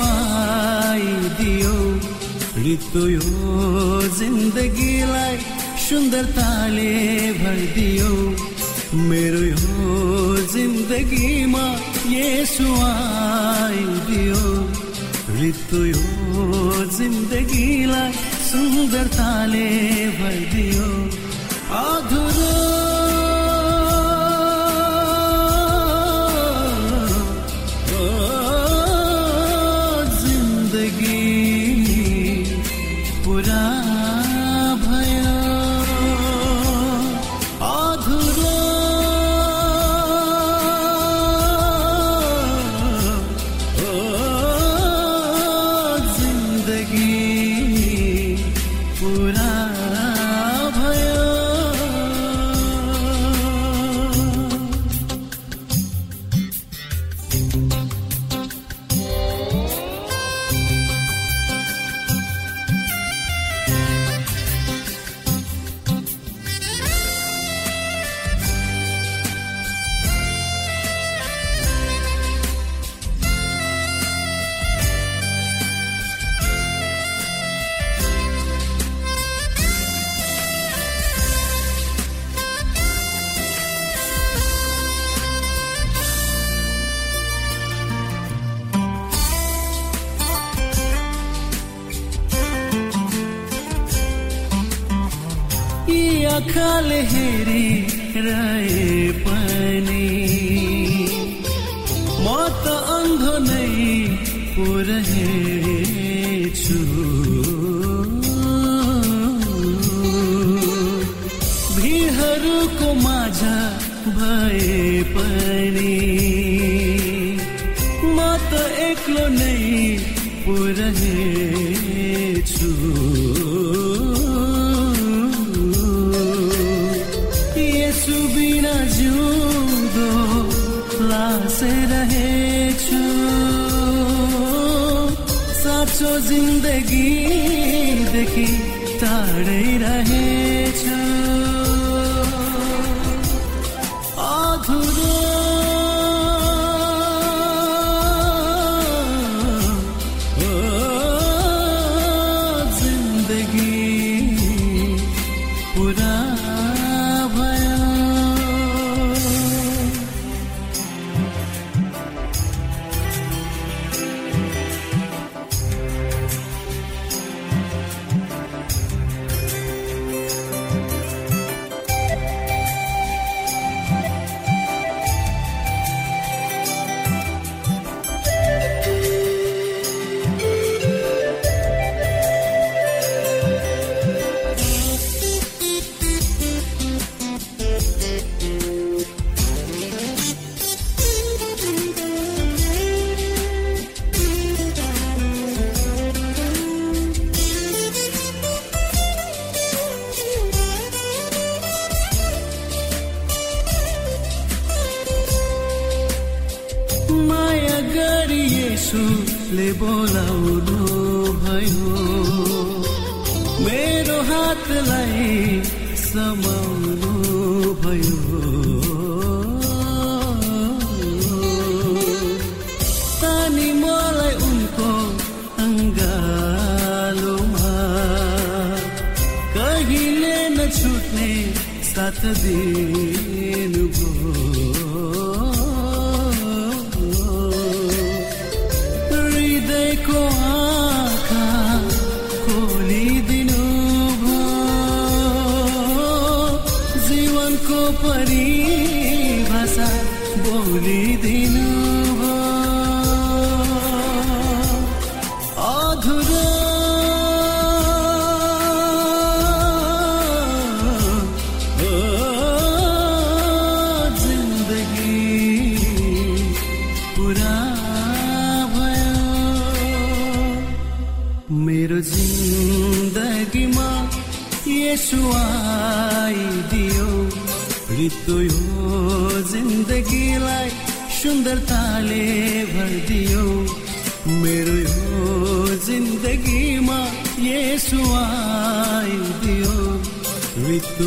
आइदियो। ऋतु यो जिन्दगीलाई सुन्दरताले भरिदियो। मेरो यो जिन्दगीमा यसो आइदियो। ऋतु यो जिन्दगीलाई सुन्दरताले भरिदियो। अधुरो पुरहेछु भिडहरूको माझ भए पनि म त एक्लो नै पुरहेछु जिन्दगीदेखि टाढै रहेछ। अधुरो जिन्दगी माया गरी यसुले बोलाउनु भयो। मेरो हातलाई समाउनु भयो। तानी मलाई उनको अङ्गालोमा कहिले नछुट्ने साथ दिनुभयो परिभाषा बोलिदिनु सुन्दरताले भरिदियो मेरो यो जिन्दगीमा यसो आइदियो ऋतु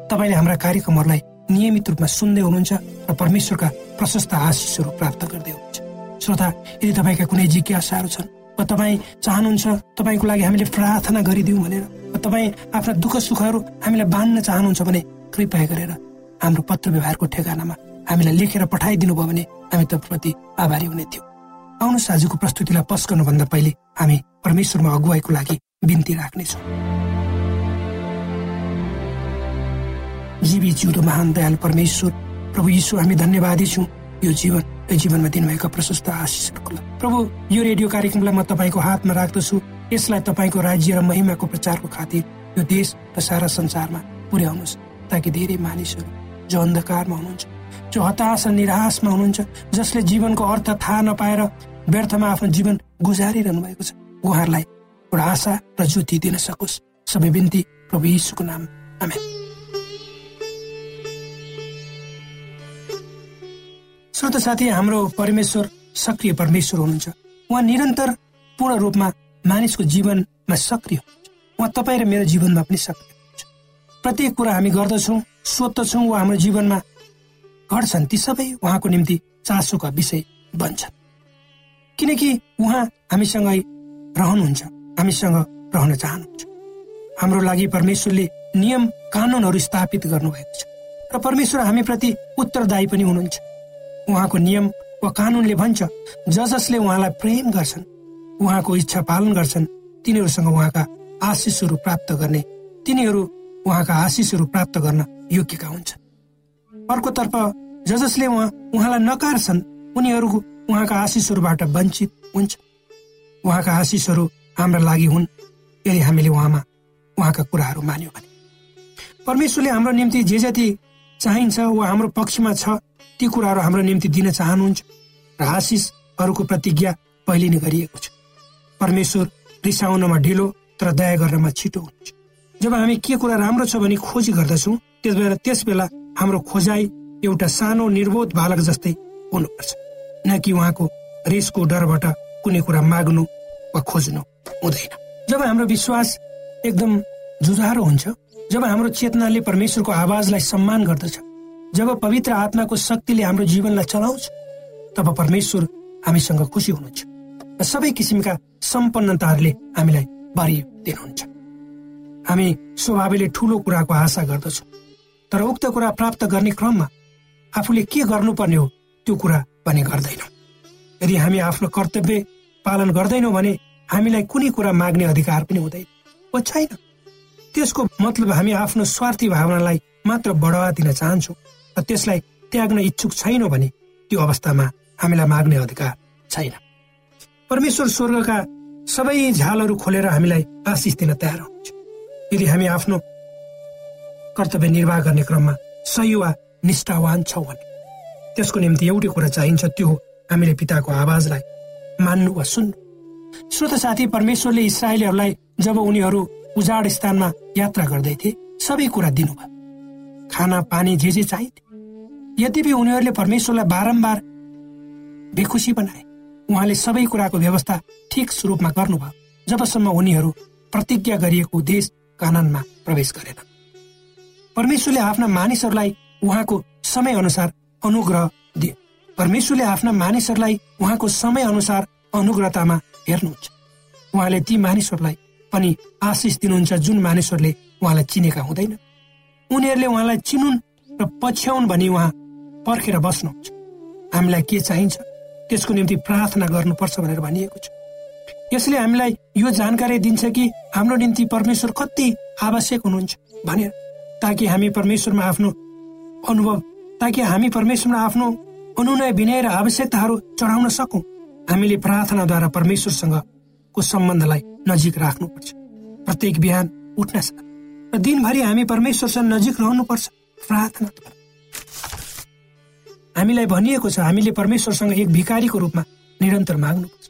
तपाईँले हाम्रा कार्यक्रमहरूलाई नियमित रूपमा सुन्दै हुनुहुन्छ र परमेश्वरका प्रशस्त आशिषहरू प्राप्त गर्दै हुनुहुन्छ। श्रोता यदि तपाईँका कुनै जिज्ञासाहरू छन् वा तपाईँ चाहनुहुन्छ तपाईँको लागि हामीले प्रार्थना गरिदिउँ भनेर तपाईँ आफ्ना दुःख सुखहरू हामीलाई बाँध्न चाहनुहुन्छ भने कृपया गरेर हाम्रो पत्र व्यवहारको ठेगानामा हामीलाई लेखेर पठाइदिनु भयो भने हामी तपाईँप्रति आभारी हुने थियौँ। आउनुहोस् आजको प्रस्तुतिलाई पस गर्नुभन्दा पहिले हामी परमेश्वरमा अगुवाईको लागि बिन्ती राख्नेछौँ। जीवी जिउँदो महान दयाल परमेश्वर। प्रभु यीशु हामी धन्यवादी छौँ। यो जीवन यो जीवनमा दिनुभएका प्रशस्त आशिषहरूको प्रभु यो रेडियो कार्यक्रमलाई म तपाईँको हातमा राख्दछु। यसलाई तपाईँको राज्य र महिमाको प्रचारको खातिर यो देश र सारा संसारमा पुर्याउनुहोस् ताकि धेरै मानिसहरू जो अन्धकारमा हुनुहुन्छ जो हताश र निराशमा हुनुहुन्छ जसले जीवनको अर्थ थाहा नपाएर व्यर्थमा आफ्नो जीवन गुजारिरहनु भएको छ उहाँहरूलाई एउटा आशा र ज्योति दिन सकोस्। सबै बिन्ती प्रभु यीशुको नाम। आमेन। श्रोत साथी हाम्रो परमेश्वर सक्रिय परमेश्वर हुनुहुन्छ। उहाँ निरन्तर पूर्ण रूपमा मानिसको जीवनमा सक्रिय हुनुहुन्छ। उहाँ तपाईँ र मेरो जीवनमा पनि सक्रिय हुनुहुन्छ। प्रत्येक कुरा हामी गर्दछौँ सोध्दछौँ वा हाम्रो जीवनमा घट्छन्। ती सबै उहाँको निम्ति चासोका विषय बन्छन्। किनकि उहाँ हामीसँगै रहनुहुन्छ हामीसँग रहन चाहनुहुन्छ। हाम्रो लागि परमेश्वरले नियम कानुनहरू स्थापित गर्नुभएको छ। र परमेश्वर हामीप्रति उत्तरदायी पनि हुनुहुन्छ। उहाँको नियम वा कानुनले भन्छ ज जसले उहाँलाई प्रेम गर्छन् उहाँको इच्छा पालन गर्छन् तिनीहरूसँग उहाँका आशिषहरू प्राप्त गर्ने तिनीहरू उहाँका आशिषहरू प्राप्त गर्न योग्यका हुन्छन्। अर्कोतर्फ ज जसले उहाँ उहाँलाई नकार्छन् उनीहरू उहाँका आशिषहरूबाट वञ्चित हुन्छ। उहाँका आशिषहरू हाम्रा लागि हुन् यदि हामीले उहाँमा उहाँका कुराहरू मान्यौँ भने। परमेश्वरले हाम्रो निम्ति जे जति चाहिन्छ वा हाम्रो पक्षमा छ ती कुराहरू हाम्रो निम्ति दिन चाहनुहुन्छ र आशिषहरूको प्रतिज्ञा पहिले नै गरिएको छ। परमेश्वर रिसाउनमा ढिलो तर दया गर्नमा छिटो हुन्छ जब हामी के कुरा राम्रो छ भने खोजी गर्दछौँ त्यस बेला त्यस बेला हाम्रो खोजाइ एउटा सानो निर्बोध बालक जस्तै हुनुपर्छ। न कि उहाँको रेसको डरबाट कुनै कुरा माग्नु वा खोज्नु हुँदैन। जब हाम्रो विश्वास एकदम जुझारो हुन्छ जब हाम्रो चेतनाले परमेश्वरको आवाजलाई सम्मान गर्दछ जब पवित्र आत्माको शक्तिले हाम्रो जीवनलाई चलाउँछ तब परमेश्वर हामीसँग खुसी हुनुहुन्छ र सबै किसिमका सम्पन्नताहरूले हामीलाई बारी दिनुहुन्छ। हामी स्वभावले ठुलो कुराको आशा गर्दछौँ तर उक्त कुरा प्राप्त गर्ने क्रममा आफूले के गर्नुपर्ने हो त्यो कुरा पनि गर्दैनौँ। यदि हामी आफ्नो कर्तव्य पालन गर्दैनौँ भने हामीलाई कुनै कुरा माग्ने अधिकार पनि हुँदैन वा छैन। त्यसको मतलब हामी आफ्नो स्वार्थी भावनालाई मात्र बढावा दिन चाहन्छौँ। र त्यसलाई त्याग्न इच्छुक छैनौँ भने त्यो अवस्थामा हामीलाई माग्ने अधिकार छैन। परमेश्वर स्वर्गका सबै झालहरू खोलेर हामीलाई आशिष दिन तयार हुनुहुन्छ यदि हामी आफ्नो कर्तव्य निर्वाह गर्ने क्रममा सही वा निष्ठावान छौँ भने त्यसको निम्ति एउटै कुरा चाहिन्छ त्यो हो हामीले पिताको आवाजलाई मान्नु वा सुन्नु। श्रोत साथी परमेश्वरले इसरायलीहरूलाई जब उनीहरू उजाड स्थानमा यात्रा गर्दै थिए सबै कुरा दिनुभयो। खाना पानी जे जे चाहिन्थे यद्यपि उनीहरूले परमेश्वरलाई बारम्बार बेखुसी बनाए उहाँले सबै कुराको व्यवस्था ठिक स्वरूपमा गर्नुभयो जबसम्म उनीहरू प्रतिज्ञा गरिएको देश काननमा प्रवेश गरेन। परमेश्वरले आफ्ना मानिसहरूलाई उहाँको समय अनुसार अनुग्रह दिए। परमेश्वरले आफ्ना मानिसहरूलाई उहाँको समय अनुसार अनुग्रहतामा हेर्नुहुन्छ। उहाँले ती मानिसहरूलाई पनि आशिष दिनुहुन्छ जुन मानिसहरूले उहाँलाई चिनेका हुँदैन। उनीहरूले उहाँलाई चिनुन् र पछ्याउन् भनी उहाँ पर्खेर बस्नुहुन्छ। हामीलाई के चाहिन्छ? त्यसको निम्ति प्रार्थना गर्नुपर्छ भनेर भनिएको छ। यसले हामीलाई यो जानकारी दिन्छ कि हाम्रो निम्ति परमेश्वर कति आवश्यक हुनुहुन्छ भनेर। ताकि हामी परमेश्वरमा आफ्नो अनुभव ताकि हामी परमेश्वरमा आफ्नो अनुनय विनय र आवश्यकताहरू चढाउन सकौँ। हामीले प्रार्थनाद्वारा परमेश्वरसँगको सम्बन्धलाई नजिक राख्नुपर्छ। प्रत्येक बिहान उठ्न र दिनभरि हामी परमेश्वरसँग नजिक रहनुपर्छ। प्रार्थनाद्वारा हामीलाई भनिएको छ हामीले परमेश्वरसँग एक भिकारीको रूपमा निरन्तर माग्नुपर्छ।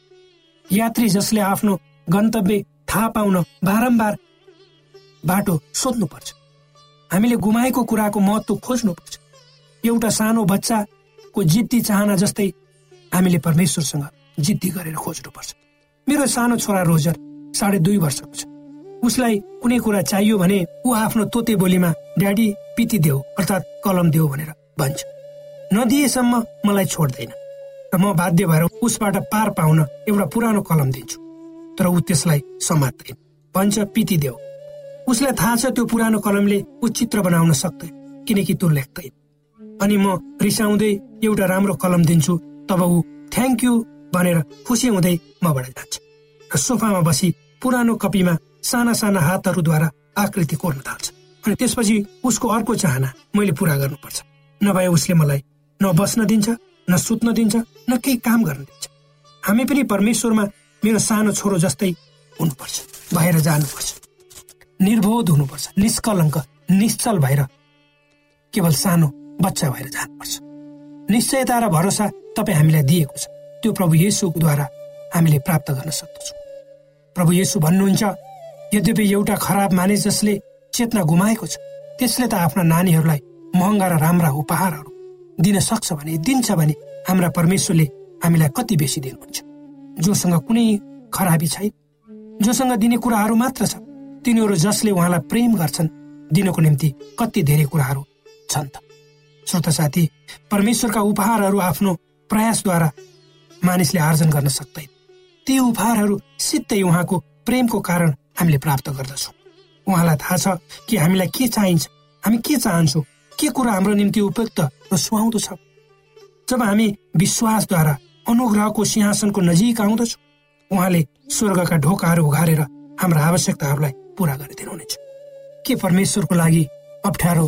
यात्री जसले आफ्नो गन्तव्य थाहा पाउन बारम्बार बाटो सोध्नुपर्छ। हामीले गुमाएको कुराको महत्व खोज्नुपर्छ। एउटा सानो बच्चाको जिद्दी चाहना जस्तै हामीले परमेश्वरसँग जिद्दी गरेर खोज्नुपर्छ। मेरो सानो छोरा रोजर साढे दुई वर्षको छ। उसलाई कुनै कुरा चाहियो भने ऊ आफ्नो तोते बोलीमा ड्याडी पिती देऊ अर्थात् कलम देऊ भनेर भन्छ। नदिएसम्म मलाई छोड्दैन र म बाध्य भएर उसबाट पार पाउन एउटा पुरानो कलम दिन्छु। तर ऊ त्यसलाई समात्दैन। भन्छ पिती देऊ। उसलाई थाहा छ त्यो पुरानो कलमले ऊ चित्र बनाउन सक्दैन किनकि त्यो लेख्दैन। अनि म रिसाउँदै एउटा राम्रो कलम दिन्छु तब ऊ थ्याङ्क यू भनेर खुसी हुँदै मबाट जान्छ। र सोफामा बसी पुरानो कपीमा साना साना हातहरूद्वारा आकृति कोर्न थाल्छ अनि त्यसपछि उसको अर्को चाहना मैले पुरा गर्नुपर्छ। नभए उसले मलाई न बस्न दिन्छ न सुत्न दिन्छ न केही काम गर्न दिन्छ। हामी पनि परमेश्वरमा मेरो सानो छोरो जस्तै हुनुपर्छ भएर जानुपर्छ। निर्बोध हुनुपर्छ निष्कलङ्क निश्चल भएर केवल सानो बच्चा भएर जानुपर्छ। निश्चयता र भरोसा तपाईँ हामीलाई दिएको छ। त्यो प्रभु येसुद्वारा हामीले प्राप्त गर्न सक्दछौँ। प्रभु येसु भन्नुहुन्छ यद्यपि एउटा खराब मानिस जसले चेतना गुमाएको छ त्यसले त आफ्ना नानीहरूलाई महँगा र राम्रा उपहारहरू दिन सक्छ भने दिन्छ भने हाम्रा परमेश्वरले हामीलाई कति बेसी दिनुहुन्छ। जोसँग कुनै खराबी छैन। जोसँग दिने कुराहरू मात्र छ तिनीहरू जसले उहाँलाई प्रेम गर्छन् दिनको निम्ति कति धेरै कुराहरू छन् त। श्रोत साथी परमेश्वरका उपहारहरू आफ्नो प्रयासद्वारा मानिसले आर्जन गर्न सक्दैन। ती उपहारहरू सिधै उहाँको प्रेमको कारण हामीले प्राप्त गर्दछौँ। उहाँलाई थाहा छ कि हामीलाई के चाहिन्छ हामी के चाहन्छौँ के कुरा हाम्रो निम्ति उपयुक्त र सुहाउँदो छ। जब हामी विश्वासद्वारा अनुग्रहको सिंहासनको नजिक आउँदछौँ उहाँले स्वर्गका ढोकाहरू उघारेर हाम्रा आवश्यकताहरूलाई पूरा गरिदिनुहुनेछ। के परमेश्वरको लागि अप्ठ्यारो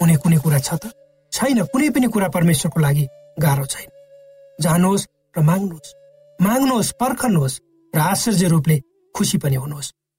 हुने कुनै कुरा छ त? छैन कुनै पनि कुरा परमेश्वरको लागि गाह्रो छैन। जानुहोस् र माग्नुहोस्। माग्नुहोस् पर्खनुहोस् र आश्चर्य रूपले खुसी पनि हुनुहोस्।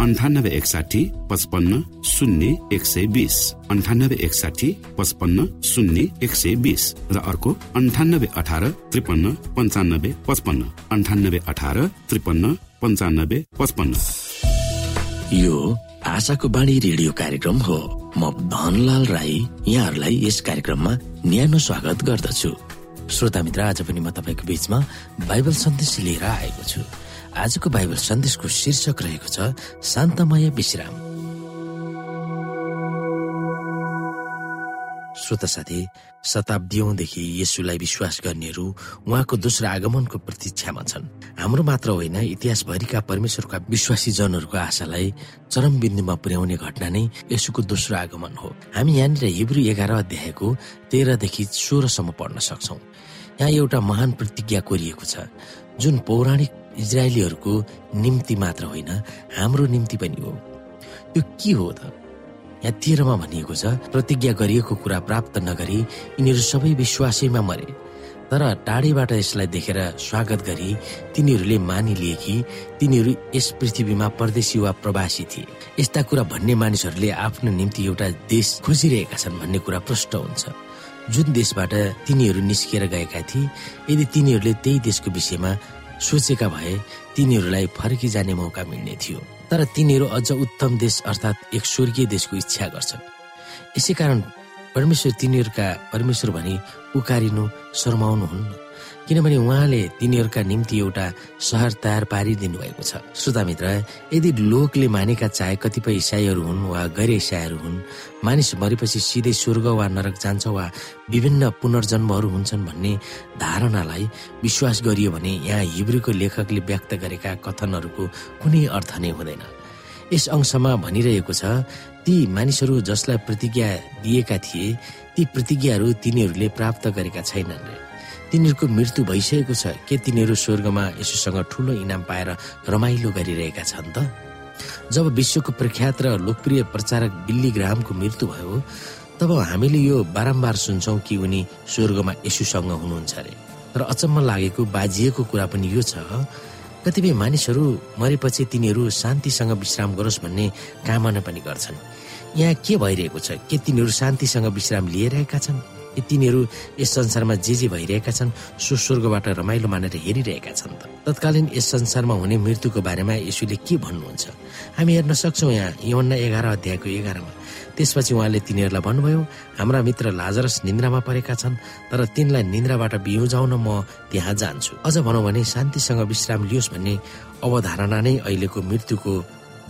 अन्ठानब्बे एकसाठी पचपन्न शून्य एक सय बिस. अन्ठानब्बे एकसाठी पचपन्न शून्य एक सय बिस. र अर्को अन्ठानब्बे अठार त्रिपन्न पन्चानब्बे पचपन्न. अन्ठानब्बे अठार त्रिपन्न पन्चानब्बे पचपन्न. यो आशाको बाणी रेडियो कार्यक्रम हो। म धनलाल राई यहाँहरूलाई यस कार्यक्रममा न्यानो स्वागत गर्दछु। श्रोता मित्र आज पनि म तपाईँको बीचमा बाइबल सन्देश लिएर आएको छु। आजको बाइबल सन्देशको शीर्षक रहेको छ शान्तमय विश्राम। श्रोता साथी शताब्दीौंदेखि यसुलाई विश्वास गर्नेहरू उहाँको दोस्रो आगमनको प्रतीक्षामा छन्। हाम्रो मात्र होइन इतिहासभरिका परमेश्वरका विश्वासी जनहरूको आशालाई चरम बिन्दुमा पुर्याउने घटना नै यसुको दोस्रो आगमन हो। हामी यहाँनिर हिब्रू एघार अध्यायको तेह्रदेखि सोह्रसम्म पढ्न सक्छौ। यहाँ एउटा महान प्रतिज्ञा कोरिएको छ जुन पौराणिक इजरायलीहरूको निम्ति मात्र होइन हाम्रो निम्ति पनि हो। त्यो के हो त? यहाँ तेह्रमा भनिएको छ प्रतिज्ञा गरिएको कुरा प्राप्त नगरी यिनीहरू सबै विश्वासैमा मरे। तर टाढीबाट यसलाई देखेर स्वागत गरी तिनीहरूले मानिलिए कि तिनीहरू यस पृथ्वीमा परदेशी वा प्रवासी थिए। यस्ता कुरा भन्ने मानिसहरूले आफ्नो निम्ति एउटा देश खोजिरहेका छन् भन्ने कुरा प्रष्ट हुन्छ। जुन देशबाट तिनीहरू निस्किएर गएका थिए यदि तिनीहरूले त्यही देशको विषयमा सोचेका भए तिनीहरूलाई फर्किजाने मौका मिल्ने थियो। तर तिनीहरू अझ उत्तम देश अर्थात् एक स्वर्गीय देशको इच्छा गर्छन्। यसै कारण परमेश्वर तिनीहरूका परमेश्वर भनी उकारिनु शर्माउनुहुन्न किनभने उहाँले तिनीहरूका निम्ति एउटा सहर तयार पारिदिनु भएको छ। श्रोता मित्र यदि लोकले मानेका चाहे कतिपय इसाईहरू हुन् वा गैर इसाईहरू हुन् मानिस मरेपछि सिधै स्वर्ग वा नरक जान्छ वा विभिन्न पुनर्जन्महरू हुन्छन् भन्ने धारणालाई विश्वास गरियो भने यहाँ हिब्रूको लेखकले व्यक्त गरेका कथनहरूको कुनै अर्थ नै हुँदैन। यस अंशमा भनिरहेको छ ती मानिसहरू जसलाई प्रतिज्ञा दिएका थिए ती प्रतिज्ञाहरू तिनीहरूले प्राप्त गरेका छैनन् तिनीहरूको मृत्यु भइसकेको छ के तिनीहरू स्वर्गमा यसोसँग ठुलो इनाम पाएर रमाइलो गरिरहेका छन् त? जब विश्वको प्रख्यात र लोकप्रिय प्रचारक बिल्ली ग्रामको मृत्यु भयो तब हामीले यो बारम्बार सुन्छौँ कि उनी स्वर्गमा यसुसँग हुनुहुन्छ अरे। तर अचम्म लागेको बाजिएको कुरा पनि यो छ। कतिपय मानिसहरू मरेपछि तिनीहरू शान्तिसँग विश्राम गरोस् भन्ने कामना पनि गर्छन्। यहाँ के भइरहेको छ? के तिनीहरू शान्तिसँग विश्राम लिइरहेका छन्? तिनीहरू यस संसारमा जे जे भइरहेका छन् सो स्वर्गबाट रमाइलो मानेर हेरिरहेका छन्। तत्कालीन यस संसारमा हुने मृत्युको बारेमा यसुले के भन्नुहुन्छ? हामी हेर्न सक्छौँ यहाँ यौन्ना एघार अध्यायको एघारमा। त्यसपछि उहाँले तिनीहरूलाई भन्नुभयो हाम्रा मित्र लाजरस निन्द्रामा परेका छन् तर तिनलाई निन्द्राबाट बिउजाउन म त्यहाँ जान्छु। अझ भनौँ भने शान्तिसँग विश्राम लियोस् भन्ने अवधारणा नै अहिलेको मृत्युको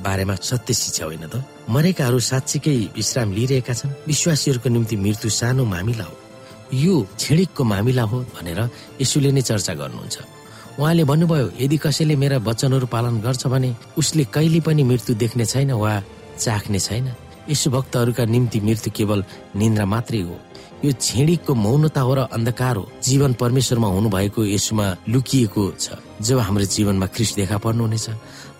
बारेमा सत्य शिक्षा होइन त? मरेकाहरू साँच्चीकै विश्राम लिइरहेका छन्। विश्वासीहरूको निम्ति मृत्यु सानो मामिला हो। यो छिडिकको मामिला हो भनेर यसुले नै चर्चा गर्नुहुन्छ। उहाँले भन्नुभयो यदि कसैले मेरा वचनहरू पालन गर्छ भने उसले कहिले पनि मृत्यु देख्ने छैन वा चाख्ने छैन। यसो भक्तहरूका निम्ति मृत्यु केवल निन्द्रा मात्रै हो। यो छेडीको मौनता हो र अन्धकार हो। जीवन परमेश्वरमा हुनुभएको यसुमा लुकिएको छ। जब हाम्रो जीवनमा ख्रिस देखा पर्नुहुनेछ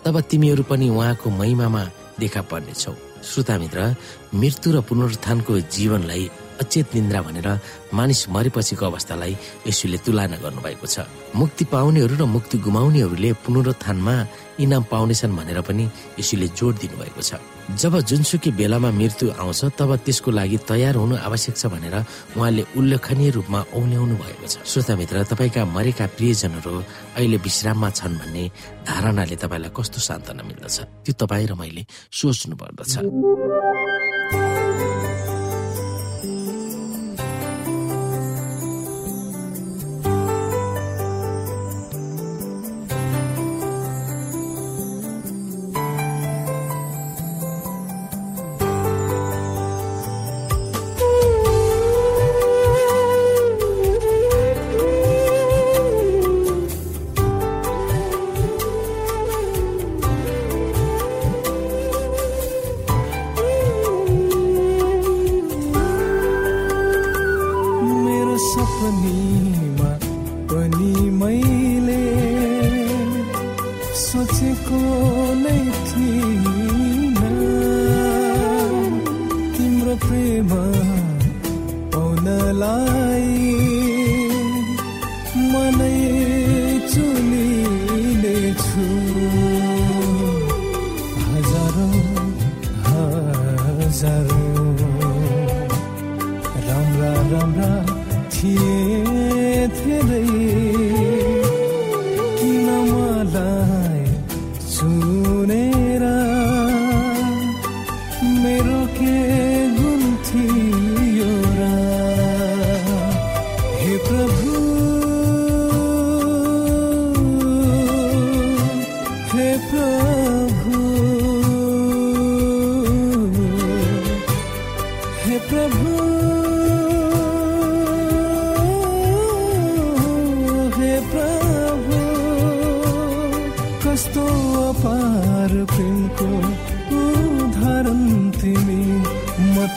तब तिमीहरू पनि उहाँको महिमामा देखा पर्नेछौ। श्रोता मित्र मृत्यु र पुनरुत्थानको जीवनलाई अचेत निन्द्रा भनेर मानिस मरेपछिको अवस्थालाई यसुले तुलना गर्नुभएको छ। मुक्ति पाउनेहरू र मुक्ति गुमाउनेहरूले पुनरुत्थानमा इनाम पाउनेछन् भनेर पनि यसुले जोड दिनुभएको छ। जब जुनसुकै बेलामा मृत्यु आउँछ तब त्यसको लागि तयार हुनु आवश्यक छ भनेर उहाँले उल्लेखनीय रूपमा औल्याउनु भएको छ। श्रोता मित्र तपाईँका मरेका प्रियजनहरू अहिले विश्राममा छन् भन्ने धारणाले तपाईँलाई कस्तो सान्त्वना मिल्दछ? त्यो तपाईँ र मैले सोच्नु पर्दछ।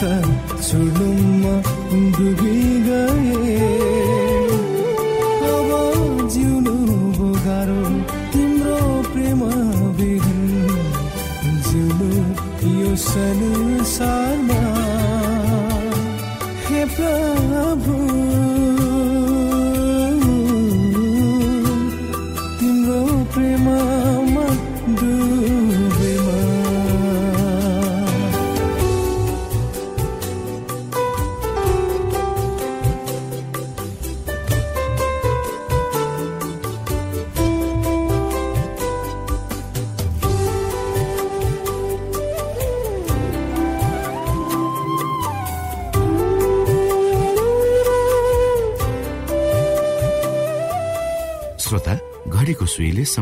त चुडुममा डुबी गए।